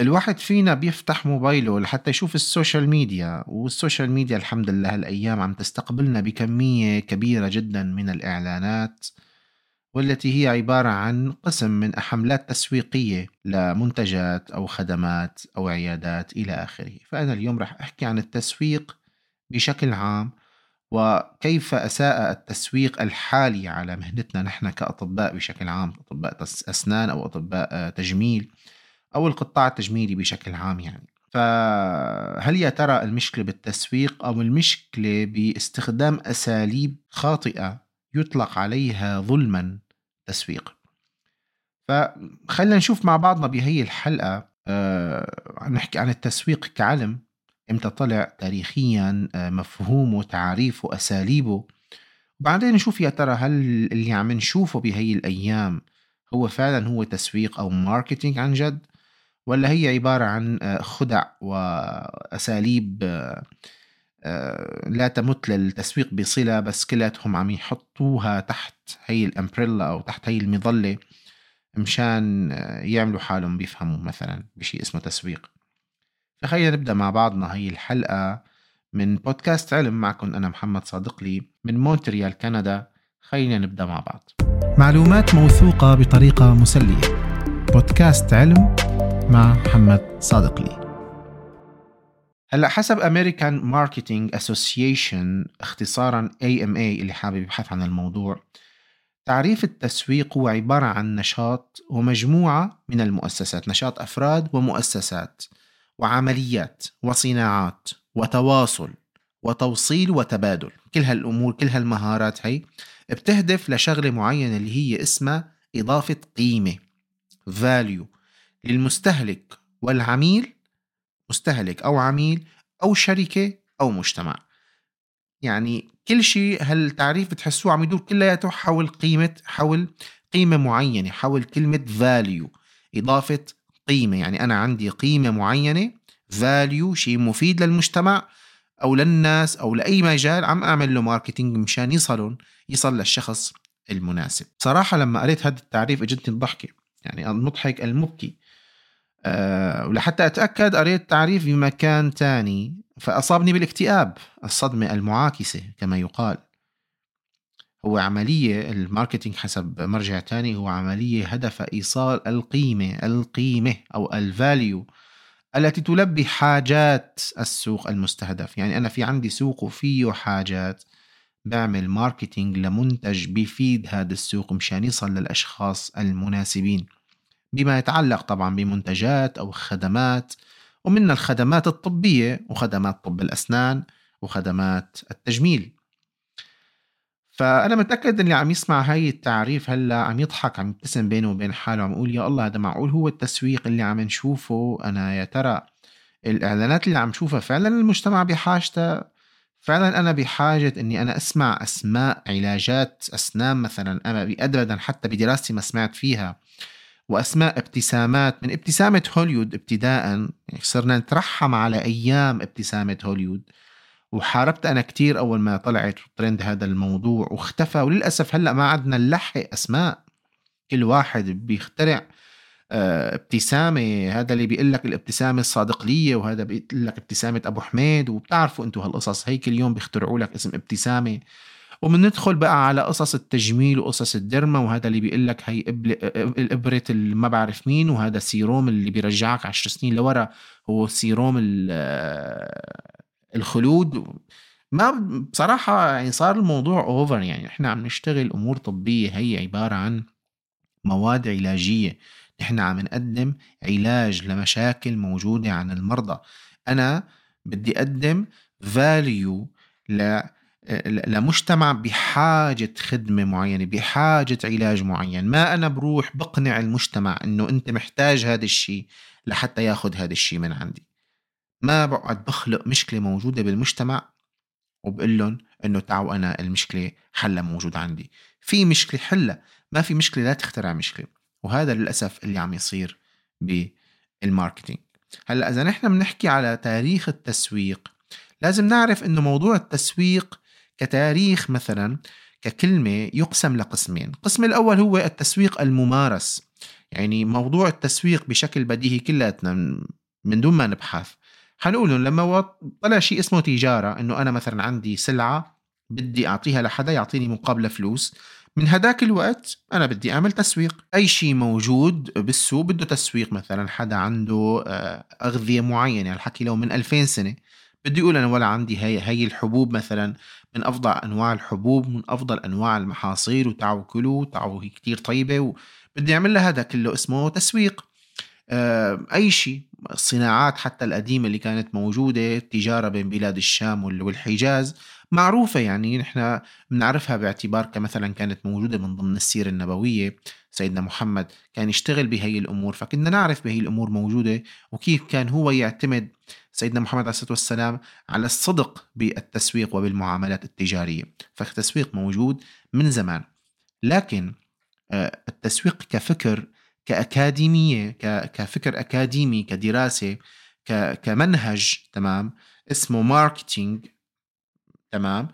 الواحد فينا بيفتح موبايله لحتى يشوف ال social media وال social media الحمد لله هالأيام عم تستقبلنا بكمية كبيرة جدا من الإعلانات والتي هي عبارة عن قسم من حملات تسويقية لمنتجات أو خدمات أو عيادات إلى آخره. فأنا اليوم رح أحكي عن التسويق بشكل عام وكيف أساء التسويق الحالي على مهنتنا نحن كأطباء بشكل عام أطباء أسنان أو أطباء تجميل. أو القطاع التجميلي بشكل عام يعني. فهل يا ترى المشكلة بالتسويق أو المشكلة باستخدام أساليب خاطئة يطلق عليها ظلما تسويق فخلينا نشوف مع بعضنا بهي الحلقة أه نحكي عن التسويق كعلم إمتى طلع تاريخيا آه، مفهومه تعريفه أساليبه. وبعدين نشوف يا ترى هل اللي عم نشوفه بهي الأيام هو فعلا هو تسويق أو marketing عن جد ولا هي عبارة عن آه، خدع وأساليب آه، لا تمت للتسويق بصلة بس كلاتهم عم يحطوها تحت هي ال umbrella أو تحت هي المظلة مشان يعملوا حالهم بيفهموا مثلا بشيء اسمه تسويق. فخلينا نبدأ مع بعضنا هي الحلقة من بودكاست علم معكم أنا محمد صادقلي من مونتريال كندا. خلينا نبدأ مع بعض. معلومات موثوقة بطريقة مسلية. بودكاست علم مع محمد صادقلي. هلا حسب American Marketing Association اختصارا AMA اللي حابب يبحث عن الموضوع تعريف التسويق هو عبارة عن نشاط ومجموعة من المؤسسات نشاط أفراد ومؤسسات وعمليات وصناعات وتواصل وتوصيل وتبادل. كل هالأمور كل هالمهارات هي بتهدف لشغلة معينة اللي هي اسمها إضافة قيمة value. للمستهلك والعميل مستهلك أو عميل أو شركة أو مجتمع. يعني كل شيء هالتعريف بتحسوه عم يدور كلياته حول قيمة حول قيمة معينة حول كلمة value إضافة قيمة. يعني أنا عندي قيمة معينة value شيء مفيد للمجتمع أو للناس أو لأي مجال عم أعمل له marketing مشان يصلون يصل للشخص المناسب. صراحة لما قريت هذا التعريف اجتني الضحكة يعني المضحك المبكي. أه ولحتى أتأكد قريت تعريف بمكان تاني. فأصابني بالاكتئاب الصدمة المعاكسة كما يقال. هو عملية ال marketing حسب مرجع تاني هو عملية هدف إيصال القيمة القيمة أو ال value التي تلبي حاجات السوق المستهدف. يعني أنا في عندي سوق وفيه حاجات. بعمل ماركتينج لمنتج بيفيد هذا السوق مشان يصل للأشخاص المناسبين. بما يتعلق طبعا بمنتجات أو خدمات ومن الخدمات الطبية وخدمات طب الأسنان وخدمات التجميل. فأنا متأكد اللي عم يسمع هاي التعريف هلأ عم يضحك عم يبتسم بينه وبين حاله عم يقول يا الله هذا معقول هو التسويق اللي عم نشوفه؟ أنا يا ترى الإعلانات اللي عم شوفها فعلا المجتمع بحاجتها؟ فعلا أنا بحاجة إني أنا أسمع أسماء علاجات أسنان مثلا أنا ابدا حتى بدراستي ما سمعت فيها. وأسماء ابتسامات. من ابتسامة هوليود ابتداء يعني صرنا نترحم على أيام ابتسامة هوليود وحاربت أنا كتير أول ما طلعت ترند هذا الموضوع واختفى. وللأسف هلأ ما عدنا نلحق أسماء. كل واحد بيخترع آه، ابتسامة. هذا اللي بيقول لك الابتسامة الصادقلية وهذا بيقول لك ابتسامة أبو حميد. وبتعرفوا أنتم هالقصص. هي كل يوم بيخترعوا لك اسم ابتسامة. وبندخل بقى على قصص التجميل وقصص ال derma وهذا اللي بيقول لك هي الإبرة اللي ما بعرف مين وهذا السيروم اللي بيرجعك عشر سنين لورا هو سيروم الخلود. ما بصراحة يعني صار الموضوع over يعني. إحنا عم نشتغل أمور طبية هي عبارة عن مواد علاجية. نحن عم نقدم علاج لمشاكل موجودة عن المرضى. أنا بدي أقدم فاليو ل لمجتمع بحاجة خدمة معينة بحاجة علاج معين. ما أنا بروح بقنع المجتمع أنه أنت محتاج هذا الشيء لحتى ياخذ هذا الشيء من عندي. ما بقعد بخلق مشكلة موجودة بالمجتمع وبقول لهم إنه تعوا أنا المشكلة حلها موجود عندي. في مشكلة حلها ما في مشكلة لا تخترع مشكلة. وهذا للأسف اللي عم يصير بالماركتينج. هلأ إذا نحن بنحكي على تاريخ التسويق لازم نعرف إنه موضوع التسويق كتاريخ مثلا ككلمة يقسم لقسمين. القسم الأول هو التسويق الممارس. يعني موضوع التسويق بشكل بديهي كلياتنا من دون ما نبحث. حنقول لما طلع شيء اسمه تجارة إنه أنا مثلا عندي سلعة بدي أعطيها لحدا يعطيني مقابله فلوس. من هداك الوقت أنا بدي أعمل تسويق. أي شيء موجود بالسوق بده تسويق. مثلا حدا عنده آه، أغذية معينة. الحكي لو من 2000 سنة. بدي يقول أنا ولا عندي هي هي الحبوب مثلا. من أفضل أنواع الحبوب من أفضل أنواع المحاصيل وتعوا كلوا تعوا هي كتير طيبة وبدي أعمل لها هذا كله اسمه تسويق. آه، أي شيء الصناعات حتى القديمة اللي كانت موجودة التجارة بين بلاد الشام والحجاز معروفة يعني نحن بنعرفها باعتبار كمثلا كانت موجودة من ضمن السيرة النبوية سيدنا محمد كان يشتغل بهي الأمور فكنا نعرف بهي الأمور موجودة وكيف كان هو يعتمد سيدنا محمد عليه الصلاة والسلام على الصدق بالتسويق وبالمعاملات التجارية. فالتسويق موجود من زمان. لكن آه، التسويق كفكر كأكاديمية كفكر أكاديمي كدراسة كمنهج تمام اسمه marketing تمام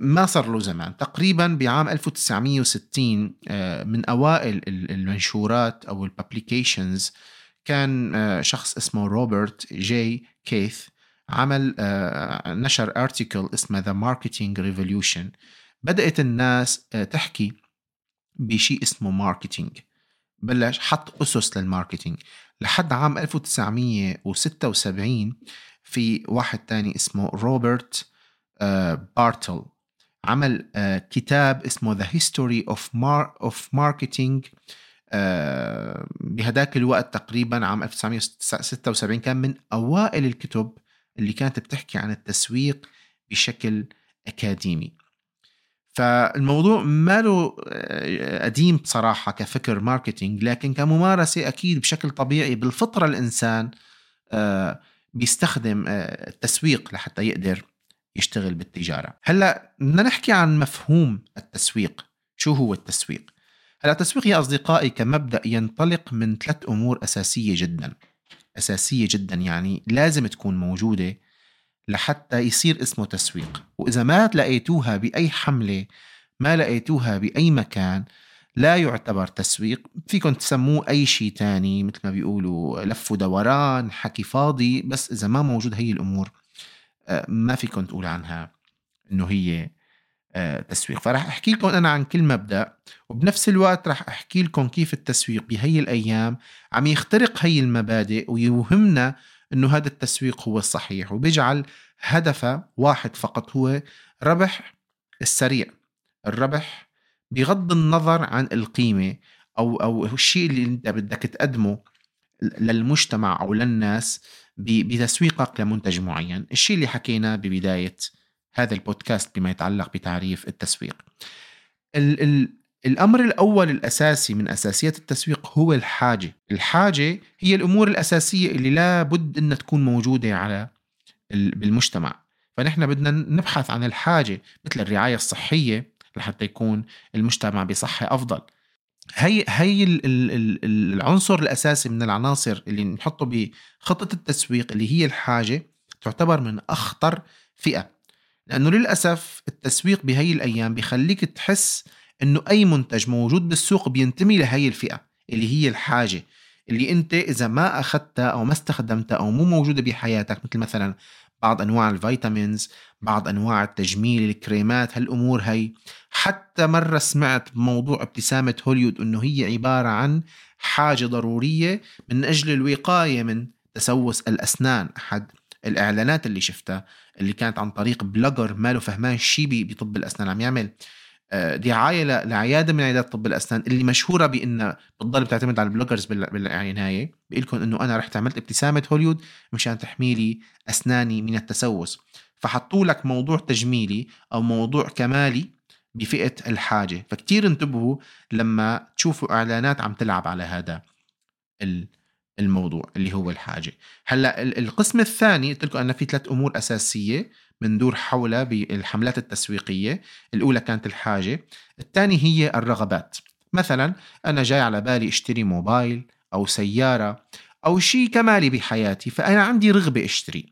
ما صار له زمان. تقريبا بعام 1960 آه، من أوائل المنشورات أو ال publications كان آه، شخص اسمه روبرت جي كيث عمل آه، نشر article اسمه The Marketing Revolution بدأت الناس تحكي بشيء اسمه marketing بلش حط أسس لل marketing لحد عام 1976 في واحد تاني اسمه روبرت بارتل. عمل آه، كتاب اسمه The History of, Mar of آه، بهداك الوقت تقريبا عام 1976 كان من أوائل الكتب اللي كانت بتحكي عن التسويق بشكل أكاديمي. فالموضوع ما له آه، قديم بصراحة كفكر ماركتينج لكن كممارسة أكيد بشكل طبيعي بالفطرة الإنسان بيستخدم التسويق لحتى يقدر يشتغل بالتجارة. هلأ بدنا نحكي عن مفهوم التسويق. شو هو التسويق؟ هلا التسويق يا أصدقائي كمبدأ ينطلق من ثلاث أمور أساسية جدا. أساسية جدا يعني لازم تكون موجودة لحتى يصير اسمه تسويق. وإذا ما لقيتوها بأي حملة ما لقيتوها بأي مكان لا يعتبر تسويق. فيكم تسموه أي شيء تاني مثل ما بيقولوا لف ودوران حكي فاضي. بس إذا ما موجود هي الأمور آه، ما فيكم تقول عنها إنه هي تسويق. فراح أحكي لكم أنا عن كل مبدأ وبنفس الوقت راح أحكي لكم كيف التسويق بهي الأيام عم يخترق هي المبادئ ويوهمنا إنه هذا التسويق هو الصحيح وبيجعل هدفه واحد فقط هو ربح السريع. الربح بغض النظر عن القيمة أو أو الشيء اللي أنت بدك تقدمه للمجتمع أو للناس بتسويقك لمنتج معين. الشيء اللي حكيناه ببداية هذا البودكاست بما يتعلق بتعريف التسويق. ال ال الأمر الأول الأساسي من أساسيات التسويق هو الحاجة. الحاجة هي الأمور الأساسية اللي لا بد أنها تكون موجودة على بالمجتمع. فنحن بدنا نبحث عن الحاجة مثل الرعاية الصحية لحتى يكون المجتمع بصحة أفضل. هي هي العنصر الأساسي من العناصر اللي نحطه بخطة التسويق اللي هي الحاجة تعتبر من أخطر فئة. لأنه للأسف التسويق بهي الأيام بيخليك تحس إنه أي منتج موجود بالسوق بينتمي لهي الفئة اللي هي الحاجة اللي أنت إذا ما أخذتها أو ما استخدمتها أو مو موجودة بحياتك مثل مثلا بعض أنواع ال vitamins بعض أنواع التجميل الكريمات هالأمور هي حتى مرة سمعت بموضوع ابتسامة هوليود إنه هي عبارة عن حاجة ضرورية من أجل الوقاية من تسوس الأسنان. احد الإعلانات اللي شفتها اللي كانت عن طريق blogger ماله فهمان شيء بطب الأسنان عم يعمل. آه، دعايه لعيادة من عيادات طب الأسنان اللي مشهورة بانها بتضل بتعتمد على ال bloggers بالعنايه بيقول لكم إنه أنا رحت عملت ابتسامة هوليود مشان تحمي لي أسناني من التسوس. فحطوا لك موضوع تجميلي أو موضوع كمالي بفئة الحاجة. فكتير انتبهوا لما تشوفوا إعلانات عم تلعب على هذا الموضوع اللي هو الحاجة. هلأ القسم الثاني قلت لكم أن في ثلاث أمور أساسية بندور حولها بالحملات التسويقية. الأولى كانت الحاجة. الثانية هي الرغبات. مثلا أنا جاي على بالي أشتري موبايل أو سيارة أو شيء كمالي بحياتي فأنا عندي رغبة أشتري.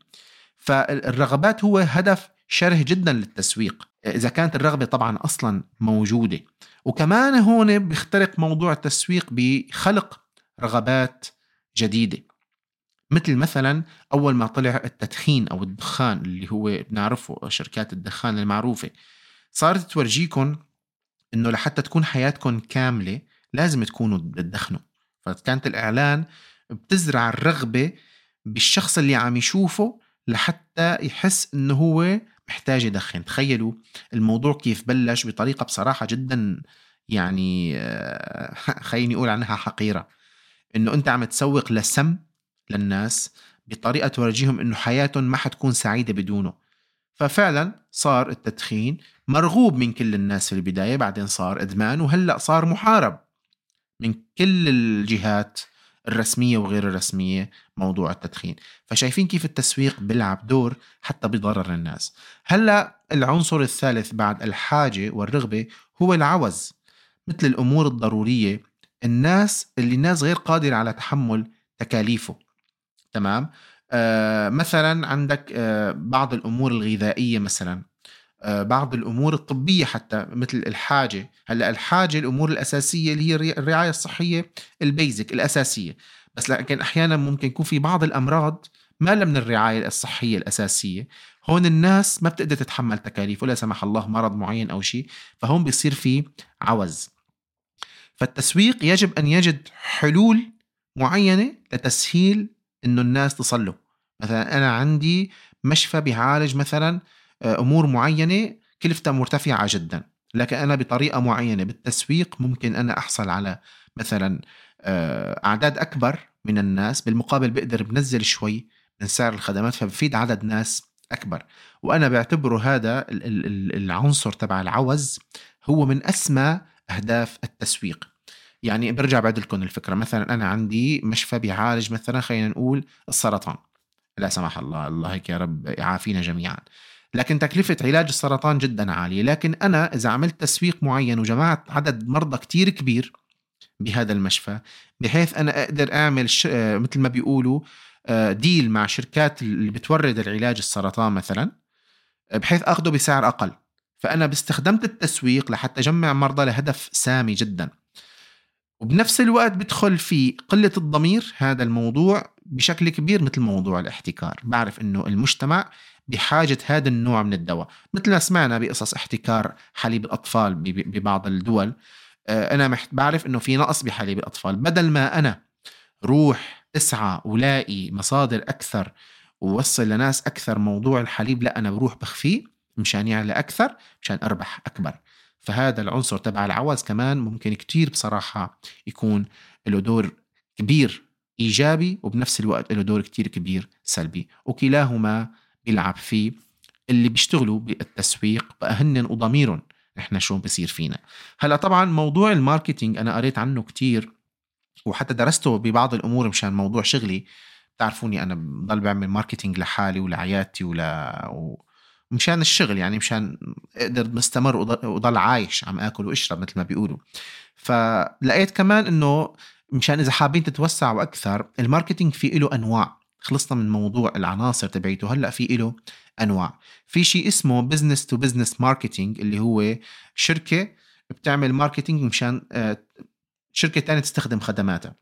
فالرغبات هو هدف شره جدا للتسويق. إذا كانت الرغبة طبعا أصلا موجودة. وكمان هون بيخترق موضوع التسويق بخلق رغبات جديدة. مثل مثلا أول ما طلع التدخين أو الدخان اللي هو بنعرفه شركات الدخان المعروفة صارت تورجيكم إنه لحتى تكون حياتكم كاملة لازم تكونوا تدخنوا فكانت الإعلان بتزرع الرغبة بالشخص اللي عم يشوفه لحتى يحس إنه هو محتاج يدخن. تخيلوا الموضوع كيف بلش بطريقة بصراحة جدا يعني آه، خليني أقول عنها حقيرة. إنه أنت عم تسوق لسم للناس بطريقة تورجيهم إنه حياتهم ما حتكون سعيدة بدونه. ففعلا صار التدخين مرغوب من كل الناس في البداية بعدين صار إدمان وهلأ صار محارب من كل الجهات الرسمية وغير الرسمية موضوع التدخين. فشايفين كيف التسويق بيلعب دور حتى بضرر الناس. هلأ العنصر الثالث بعد الحاجة والرغبة هو العوز مثل الأمور الضرورية الناس اللي الناس غير قادرة على تحمل تكاليفه. تمام؟ آه مثلا عندك آه بعض الأمور الغذائية مثلا. آه بعض الأمور الطبية حتى مثل الحاجة. هلأ الحاجة الأمور الأساسية اللي هي الرعاية الصحية البيزك الأساسية. بس لكن أحيانا ممكن يكون في بعض الأمراض ما من الرعاية الصحية الأساسية. هون الناس ما بتقدر تتحمل تكاليف ولا سمح الله مرض معين أو شيء. فهون بيصير في عوز. فالتسويق يجب أن يجد حلول معينة لتسهيل إنه الناس تصلوا. مثلا أنا عندي مشفى بيعالج مثلا آه، أمور معينة كلفتها مرتفعة جدا لكن أنا بطريقة معينة بالتسويق ممكن أنا أحصل على مثلا آه، أعداد أكبر من الناس بالمقابل بقدر بنزل شوي من سعر الخدمات فبفيد عدد ناس أكبر. وأنا بعتبره هذا العنصر تبع العوز هو من أسمى أهداف التسويق. يعني برجع بعد لكم الفكرة. مثلا أنا عندي مشفى بيعالج مثلا خلينا نقول السرطان. لا سمح الله الله هيك يا رب يعافينا جميعا. لكن تكلفة علاج السرطان جدا عالية. لكن أنا إذا عملت تسويق معين وجمعت عدد مرضى كتير كبير بهذا المشفى بحيث أنا أقدر أعمل ش... مثل ما بيقولوا ديل مع شركات اللي بتورد العلاج السرطان مثلا بحيث أخده بسعر أقل. فأنا باستخدمت التسويق لحتى أجمع مرضى لهدف سامي جدا. وبنفس الوقت بدخل في قلة الضمير هذا الموضوع بشكل كبير مثل موضوع الاحتكار. بعرف إنه المجتمع بحاجة هذا النوع من الدواء. مثل ما سمعنا بقصص احتكار حليب الأطفال ببعض الدول. آه، أنا بعرف أنه في نقص بحليب الأطفال. بدل ما أنا روح اسعى ولاقي مصادر أكثر ووصل لناس أكثر موضوع الحليب لا أنا بروح بخفيه. مشان يعلى أكثر مشان أربح أكبر. فهذا العنصر تبع العوز كمان ممكن كتير بصراحة يكون له دور كبير إيجابي وبنفس الوقت له دور كتير كبير سلبي. وكلاهما بيلعب فيه اللي بيشتغلوا بالتسويق بأهن وضميرهم إحنا شو بصير فينا. هلأ طبعا موضوع الماركتينج أنا قريت عنه كتير وحتى درسته ببعض الأمور مشان موضوع شغلي. بتعرفوني أنا بضل بعمل marketing لحالي ولعيادتي ولا و... مشان الشغل يعني مشان أقدر مستمر وضل عايش عم آكل واشرب مثل ما بيقولوا. فلقيت كمان إنه مشان إذا حابين تتوسعوا أكثر ال marketing في له أنواع. خلصنا من موضوع العناصر تبعيته هلأ في له أنواع. في شيء اسمه business to business marketing اللي هو شركة بتعمل marketing مشان آه، شركة ثانية تستخدم خدماتها.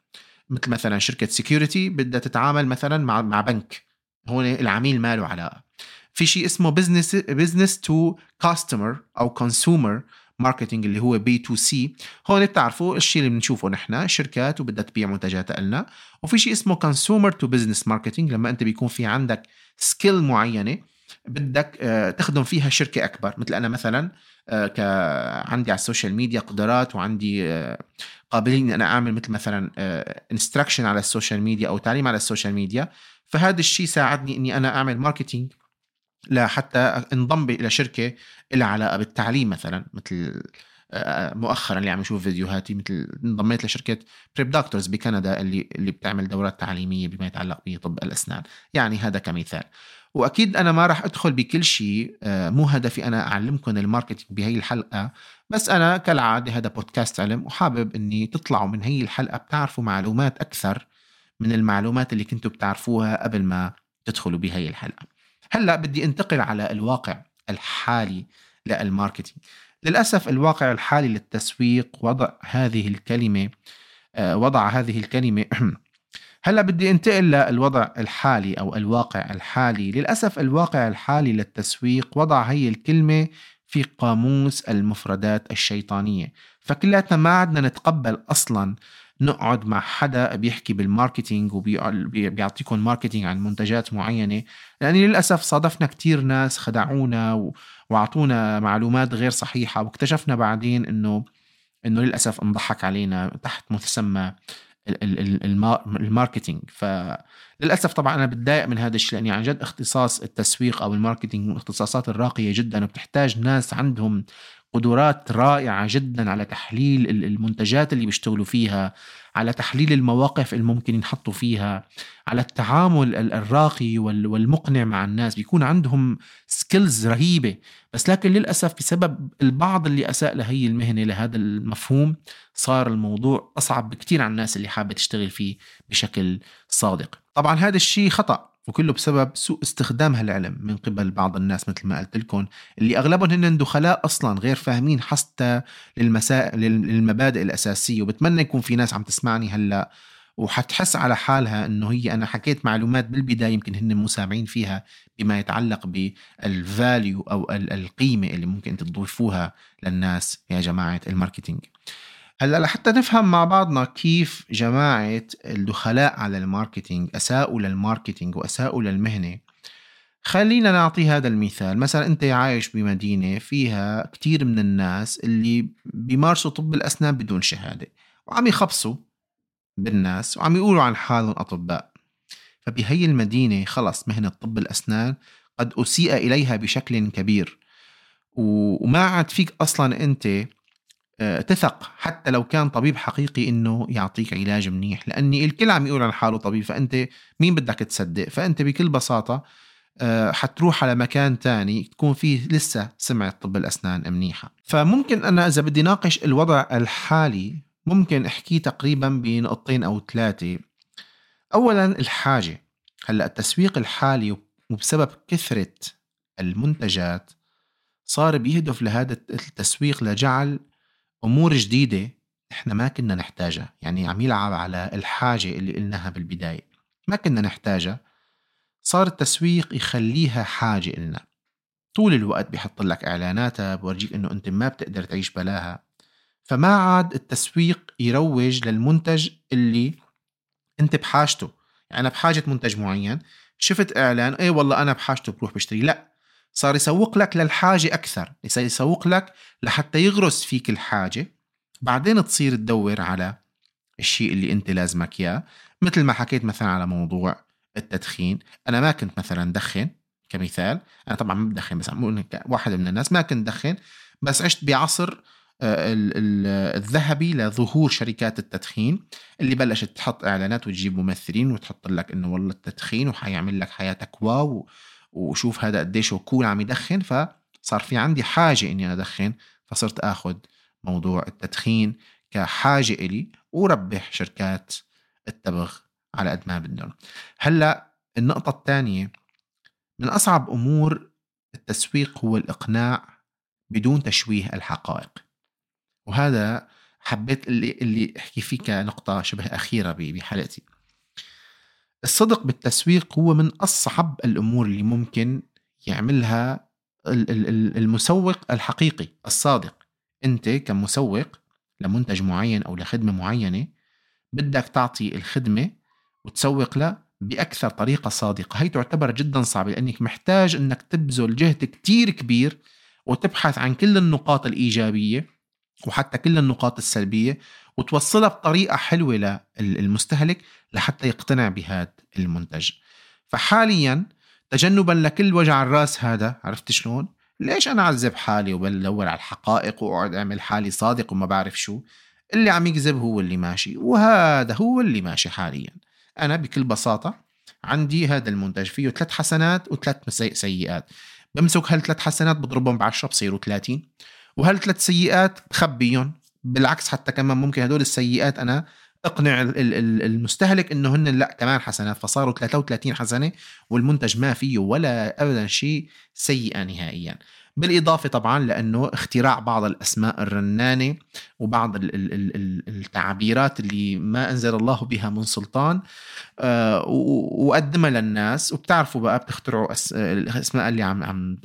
مثل مثلا شركة security بدها تتعامل مثلا مع مع بنك. هون العميل ما له علاقة. في شيء اسمه business business to customer أو consumer marketing اللي هو B to C. هون بتعرفوا الشيء اللي بنشوفه نحن شركات وبدها تبيع منتجاتها لنا. وفي شيء اسمه consumer to business marketing لما أنت بيكون في عندك skill معينة بدك آه، تخدم فيها شركة أكبر. مثل أنا مثلا آه، ك عندي على ال social media قدرات وعندي آه، قابلية اني أنا أعمل مثل مثلا instruction على ال social media أو تعليم على ال social media فهذا الشيء ساعدني إني أنا أعمل marketing لحتى انضم إلى شركة لها علاقة بالتعليم مثلا مثل آه، مؤخرا اللي عم نشوف فيديوهاتي مثل انضميت لشركه Prep Doctors بكندا اللي اللي بتعمل دورات تعليمية بما يتعلق بطب الأسنان. يعني هذا كمثال. وأكيد أنا ما راح أدخل بكل شيء آه، مو هدفي أنا أعلمكم ال marketing بهي الحلقة بس أنا كالعادة هذا بودكاست علم وحابب إني تطلعوا من هي الحلقة بتعرفوا معلومات أكثر من المعلومات اللي كنتوا بتعرفوها قبل ما تدخلوا بهي الحلقة. هلا بدي انتقل على الواقع الحالي لل marketing. للأسف الواقع الحالي للتسويق وضع هذه الكلمة آه، وضع هذه الكلمة هلا بدي انتقل للوضع الحالي أو الواقع الحالي. للأسف الواقع الحالي للتسويق وضع هي الكلمة في قاموس المفردات الشيطانية. فكلاتنا ما عدنا نتقبل أصلا نقعد مع حدا بيحكي بال marketing وبيعطيكم marketing عن منتجات معينة. لأن للأسف صادفنا كتير ناس خدعونا واعطونا معلومات غير صحيحة واكتشفنا بعدين انه إنه للأسف انضحك علينا تحت مسمى ال marketing. فللاسف طبعا أنا بتضايق من هذا الشيء لأني عن جد اختصاص التسويق أو ال marketing من الاختصاصات الراقية جدا وبتحتاج ناس عندهم قدرات رائعة جدا على تحليل المنتجات اللي بيشتغلوا فيها على تحليل المواقف اللي ممكن ينحطوا فيها على التعامل الراقي والمقنع مع الناس. بيكون عندهم skills رهيبة. بس لكن للأسف بسبب البعض اللي أساء لهي المهنة لهذا المفهوم صار الموضوع أصعب بكتير على الناس اللي حابة تشتغل فيه بشكل صادق. طبعا هذا الشيء خطأ. وكله بسبب سوء استخدام هالعلم من قبل بعض الناس مثل ما قلت لكم اللي أغلبهم هن دخلاء أصلا غير فاهمين حتى للمسائل للمبادئ الأساسية وبتمنى يكون في ناس عم تسمعني هلأ وحتحس على حالها إنه هي أنا حكيت معلومات بالبداية يمكن هن مو سامعين فيها بما يتعلق بال value أو القيمة اللي ممكن تضيفوها للناس يا جماعة ال marketing. هلأ لحتى نفهم مع بعضنا كيف جماعة الدخلاء على ال marketing أساءوا لل marketing وأساءوا للمهنة. خلينا نعطي هذا المثال. مثلا أنت عايش بمدينة فيها كتير من الناس اللي بيمارسوا طب الأسنان بدون شهادة وعم يخبصوا بالناس وعم يقولوا عن حالهم أطباء. فبهي المدينة خلص مهنة طب الأسنان قد أسيء إليها بشكل كبير. وما عاد فيك أصلا أنت تثق حتى لو كان طبيب حقيقي إنه يعطيك علاج منيح. لأني الكل عم يقول عن حاله طبيب فأنت مين بدك تصدق؟ فأنت بكل بساطة آه، حتروح على مكان تاني تكون فيه لسه سمعة طب الأسنان منيحة. فممكن أنا إذا بدي ناقش الوضع الحالي ممكن أحكي تقريبا بنقطتين أو ثلاثة. أولا الحاجة هلأ التسويق الحالي وبسبب كثرة المنتجات صار بيهدف لهذا التسويق لجعل أمور جديدة إحنا ما كنا نحتاجها. يعني عم يلعب على الحاجة اللي قلناها بالبداية. ما كنا نحتاجها. صار التسويق يخليها حاجة إلنا طول الوقت بيحط لك إعلاناتها بورجيك إنه أنت ما بتقدر تعيش بلاها. فما عاد التسويق يروج للمنتج اللي أنت بحاجته. يعني أنا بحاجة منتج معين شفت إعلان اي والله أنا بحاجته بروح بشتري لا. صار يسوق لك للحاجة أكثر صار يسوق لك لحتى يغرس فيك الحاجة. بعدين تصير تدور على الشيء اللي أنت لازمك إياه. مثل ما حكيت مثلا على موضوع التدخين. أنا ما كنت مثلا دخن كمثال. أنا طبعا ما بدخن بس عم واحد من الناس ما كنت دخن. بس عشت بعصر آه، الذهبي لظهور شركات التدخين. اللي بلشت تحط إعلانات وتجيب ممثلين وتحط لك إنه والله التدخين وحيعمل لك حياتك واو. وشوف هذا قديش هو كول عم يدخن فصار في عندي حاجة إني أدخن فصرت آخذ موضوع التدخين كحاجة إلي وربح شركات التبغ على قد ما بدهم. هلأ النقطة الثانية من أصعب أمور التسويق هو الإقناع بدون تشويه الحقائق. وهذا حبيت اللي اللي أحكي فيه كنقطة شبه أخيرة بحلقتي. الصدق بالتسويق هو من أصعب الأمور اللي ممكن يعملها المسوق الحقيقي الصادق. أنت كمسوق لمنتج معين أو لخدمة معينة بدك تعطي الخدمة وتسوق لها بأكثر طريقة صادقة. هي تعتبر جدا صعبة لأنك محتاج أنك تبذل جهد كتير كبير وتبحث عن كل النقاط الإيجابية وحتى كل النقاط السلبية وتوصلها بطريقة حلوة للمستهلك لحتى يقتنع بهذا المنتج. فحاليا تجنبا لكل وجع الرأس هذا عرفت شلون؟ ليش أنا اعذب حالي وبدور على الحقائق وأقعد أعمل حالي صادق وما بعرف شو؟ اللي عم يكذب هو اللي ماشي وهذا هو اللي ماشي حاليا. أنا بكل بساطة عندي هذا المنتج فيه ثلاث حسنات وثلاث سيئات. بمسك هالثلاث حسنات بضربهم بعشرة بصيروا 30 وهالثلاث سيئات؟ بخبيهم بالعكس حتى كمان ممكن هدول السيئات أنا أقنع المستهلك إنه هن لا كمان حسنات. فصاروا 33 حسنة والمنتج ما فيه ولا ابدا شيء سيئة نهائيا. بالإضافة طبعا لأنه اختراع بعض الأسماء الرنانة وبعض التعبيرات اللي ما أنزل الله بها من سلطان آه، وقدمها للناس. وبتعرفوا بقى بتخترعوا الأسماء اللي عم عم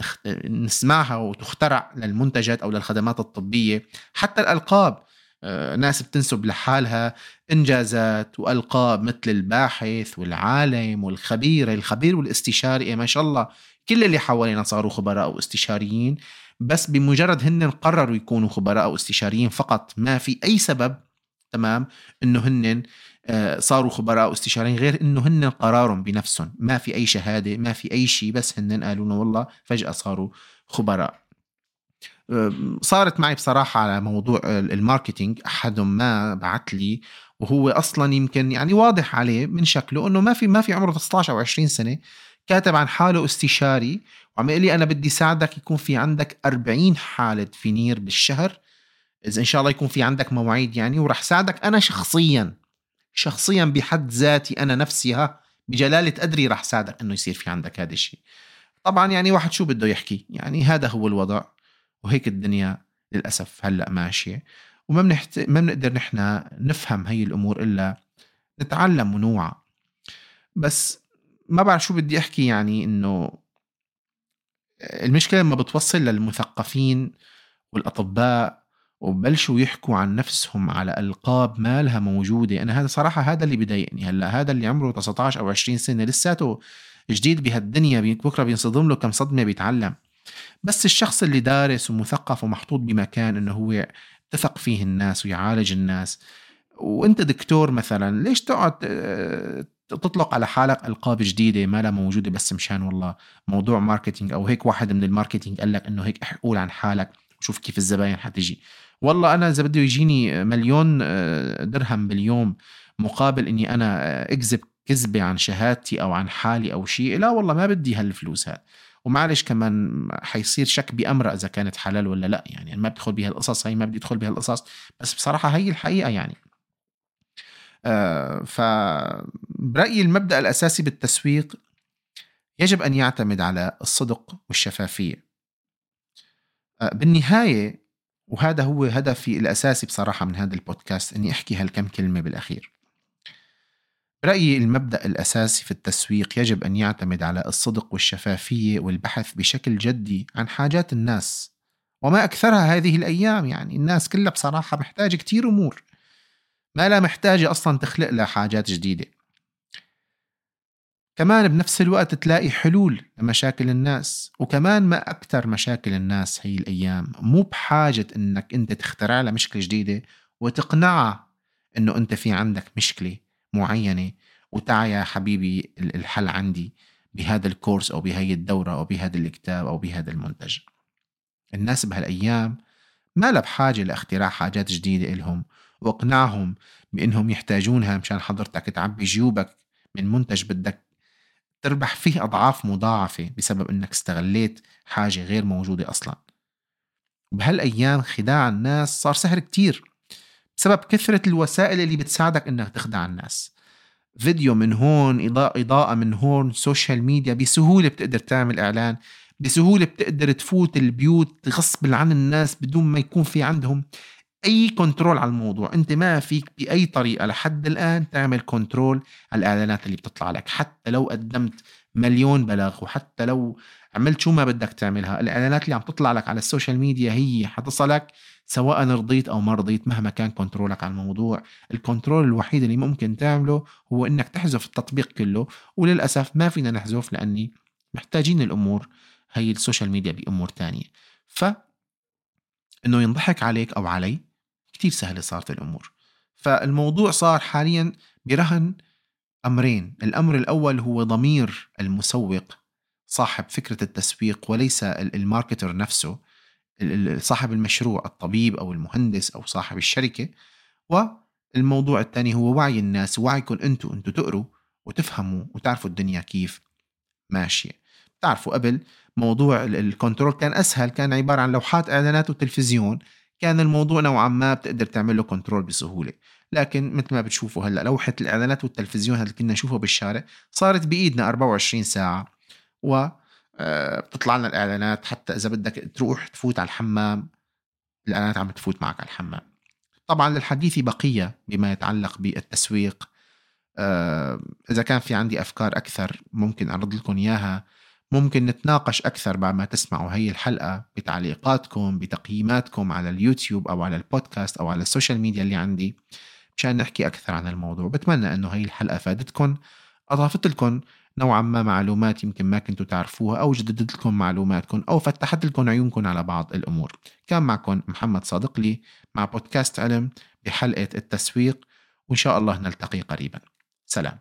نسمعها وتخترع للمنتجات أو للخدمات الطبية. حتى الألقاب آه، ناس بتنسب لحالها إنجازات وألقاب مثل الباحث والعالم والخبير. الخبير والاستشاري إيه، ما شاء الله كل اللي حوالينا صاروا خبراء واستشاريين بس بمجرد هن قرروا يكونوا خبراء واستشاريين فقط ما في أي سبب تمام إنه هن آه، صاروا خبراء واستشاريين غير إنه هن قرروا هم بنفسهم. ما في أي شهادة ما في أي شيء بس هن قالوا والله فجأة صاروا خبراء. صارت معي بصراحة على موضوع ال marketing أحد ما بعت لي وهو أصلا يمكن يعني واضح عليه من شكله أنه ما في ما في عمره 16 أو 20 سنة كاتب عن حاله استشاري وعم يقول لي أنا بدي ساعدك يكون في عندك 40 حالة فينير بالشهر. إذا إن شاء الله يكون في عندك مواعيد يعني ورح ساعدك أنا شخصيا شخصيا بحد ذاتي أنا نفسي ها بجلالة قدري رح ساعدك أنه يصير في عندك هذا الشيء. طبعا يعني واحد شو بده يحكي؟ يعني هذا هو الوضع وهيك الدنيا للأسف هلأ ماشية. وما بنحت... ما بنقدر نحن نفهم هي الأمور إلا نتعلم ونوعى. بس ما بعرف شو بدي أحكي يعني إنه المشكلة لما بتوصل للمثقفين والأطباء وبلشوا يحكوا عن نفسهم على ألقاب ما لها موجودة أنا هذا صراحة هذا اللي بضايقني. هلأ هذا اللي عمره 19 أو 20 سنة لساته جديد بهالدنيا بكرة بينصدم له كم صدمة بيتعلم. بس الشخص اللي دارس ومثقف ومحطوط بمكان إنه هو تثق فيه الناس ويعالج الناس وأنت دكتور مثلا ليش تقعد آه، تطلق على حالك ألقاب جديدة ما لها موجودة بس مشان والله موضوع marketing أو هيك واحد من ال marketing قال لك إنه هيك قول عن حالك وشوف كيف الزباين حتجي والله أنا إذا بده يجيني مليون آه، درهم باليوم مقابل إني أنا آه، أكذب كذبة عن شهادتي أو عن حالي أو شيء لا والله ما بدي هالفلوس هاد. ومعلش كمان حيصير شك بأمره إذا كانت حلال ولا لا يعني ما بدخل بها القصص هي ما بدي أدخل بها القصص بس بصراحة هي الحقيقة يعني. فبرأيي المبدأ الأساسي بالتسويق يجب أن يعتمد على الصدق والشفافية. آه بالنهاية وهذا هو هدفي الأساسي بصراحة من هذا البودكاست أني أحكي هالكم كلمة بالأخير. برأيي المبدأ الأساسي في التسويق يجب أن يعتمد على الصدق والشفافية والبحث بشكل جدي عن حاجات الناس وما أكثرها هذه الأيام. يعني الناس كلها بصراحة محتاجة كتير أمور. ما لا محتاجة أصلا تخلق لها حاجات جديدة. كمان بنفس الوقت تلاقي حلول لمشاكل الناس وكمان ما أكثر مشاكل الناس هي الأيام. مو بحاجة إنك أنت تخترع لها مشكلة جديدة وتقنعها إنه أنت في عندك مشكلة معينة. وتعا يا حبيبي الحل عندي بهذا الكورس أو بهي الدورة أو بهذا الكتاب أو بهذا المنتج. الناس بهالأيام ما لها بحاجة لاختراع حاجات جديدة إلهم. واقنعهم بأنهم يحتاجونها مشان حضرتك تعبي جيوبك من منتج بدك تربح فيه أضعاف مضاعفة بسبب أنك استغليت حاجة غير موجودة أصلا. بهالأيام خداع الناس صار سهل كتير بسبب كثرة الوسائل اللي بتساعدك إنك تخدع الناس. فيديو من هون إضاءة, إضاءة من هون social media بسهولة بتقدر تعمل إعلان بسهولة بتقدر تفوت البيوت غصب عن الناس بدون ما يكون في عندهم أي control على الموضوع. أنت ما فيك بأي طريقة لحد الآن تعمل control على الإعلانات اللي بتطلع لك. حتى لو قدمت مليون بلاغ وحتى لو عملت شو ما بدك تعملها الإعلانات اللي عم تطلع لك على ال social media هي حتصلك سواء رضيت أو ما رضيت مهما كان control ك على الموضوع. ال control الوحيد اللي ممكن تعمله هو إنك تحذف التطبيق كله. وللأسف ما فينا نحذف لأني محتاجين الأمور هي ال social media بأمور تانية. ف إنه ينضحك عليك أو علي كتير سهلة صارت الأمور. فالموضوع صار حاليا برهن أمرين. الأمر الأول هو ضمير المسوق صاحب فكرة التسويق وليس الماركتر نفسه صاحب المشروع الطبيب أو المهندس أو صاحب الشركة. والموضوع الثاني هو وعي الناس وعيكم أنتم أنتم تقروا وتفهموا وتعرفوا الدنيا كيف ماشية. تعرفوا قبل موضوع ال control كان أسهل كان عبارة عن لوحات إعلانات وتلفزيون. كان الموضوع نوعا ما بتقدر تعمل له control بسهولة. لكن مثل ما بتشوفوا هلأ لوحة الإعلانات والتلفزيون اللي كنا نشوفه بالشارع صارت بإيدنا 24 ساعة. و آه، بتطلع لنا الإعلانات حتى إذا بدك تروح تفوت على الحمام الإعلانات عم تفوت معك على الحمام. طبعا للحديث بقية بما يتعلق بالتسويق. آه، إذا كان في عندي أفكار أكثر ممكن اعرض لكم إياها. ممكن نتناقش أكثر بعد ما تسمعوا هي الحلقة بتعليقاتكم بتقييماتكم على اليوتيوب أو على البودكاست أو على ال social media اللي عندي مشان نحكي أكثر عن الموضوع. بتمنى إنه هي الحلقة فادتكم اضافت لكم نوعا ما معلومات يمكن ما كنتوا تعرفوها أو جددت لكم معلوماتكم أو فتحت لكم عيونكم على بعض الأمور. كان معكم محمد صادق لي مع بودكاست علم بحلقة التسويق وإن شاء الله نلتقي قريبا. سلام.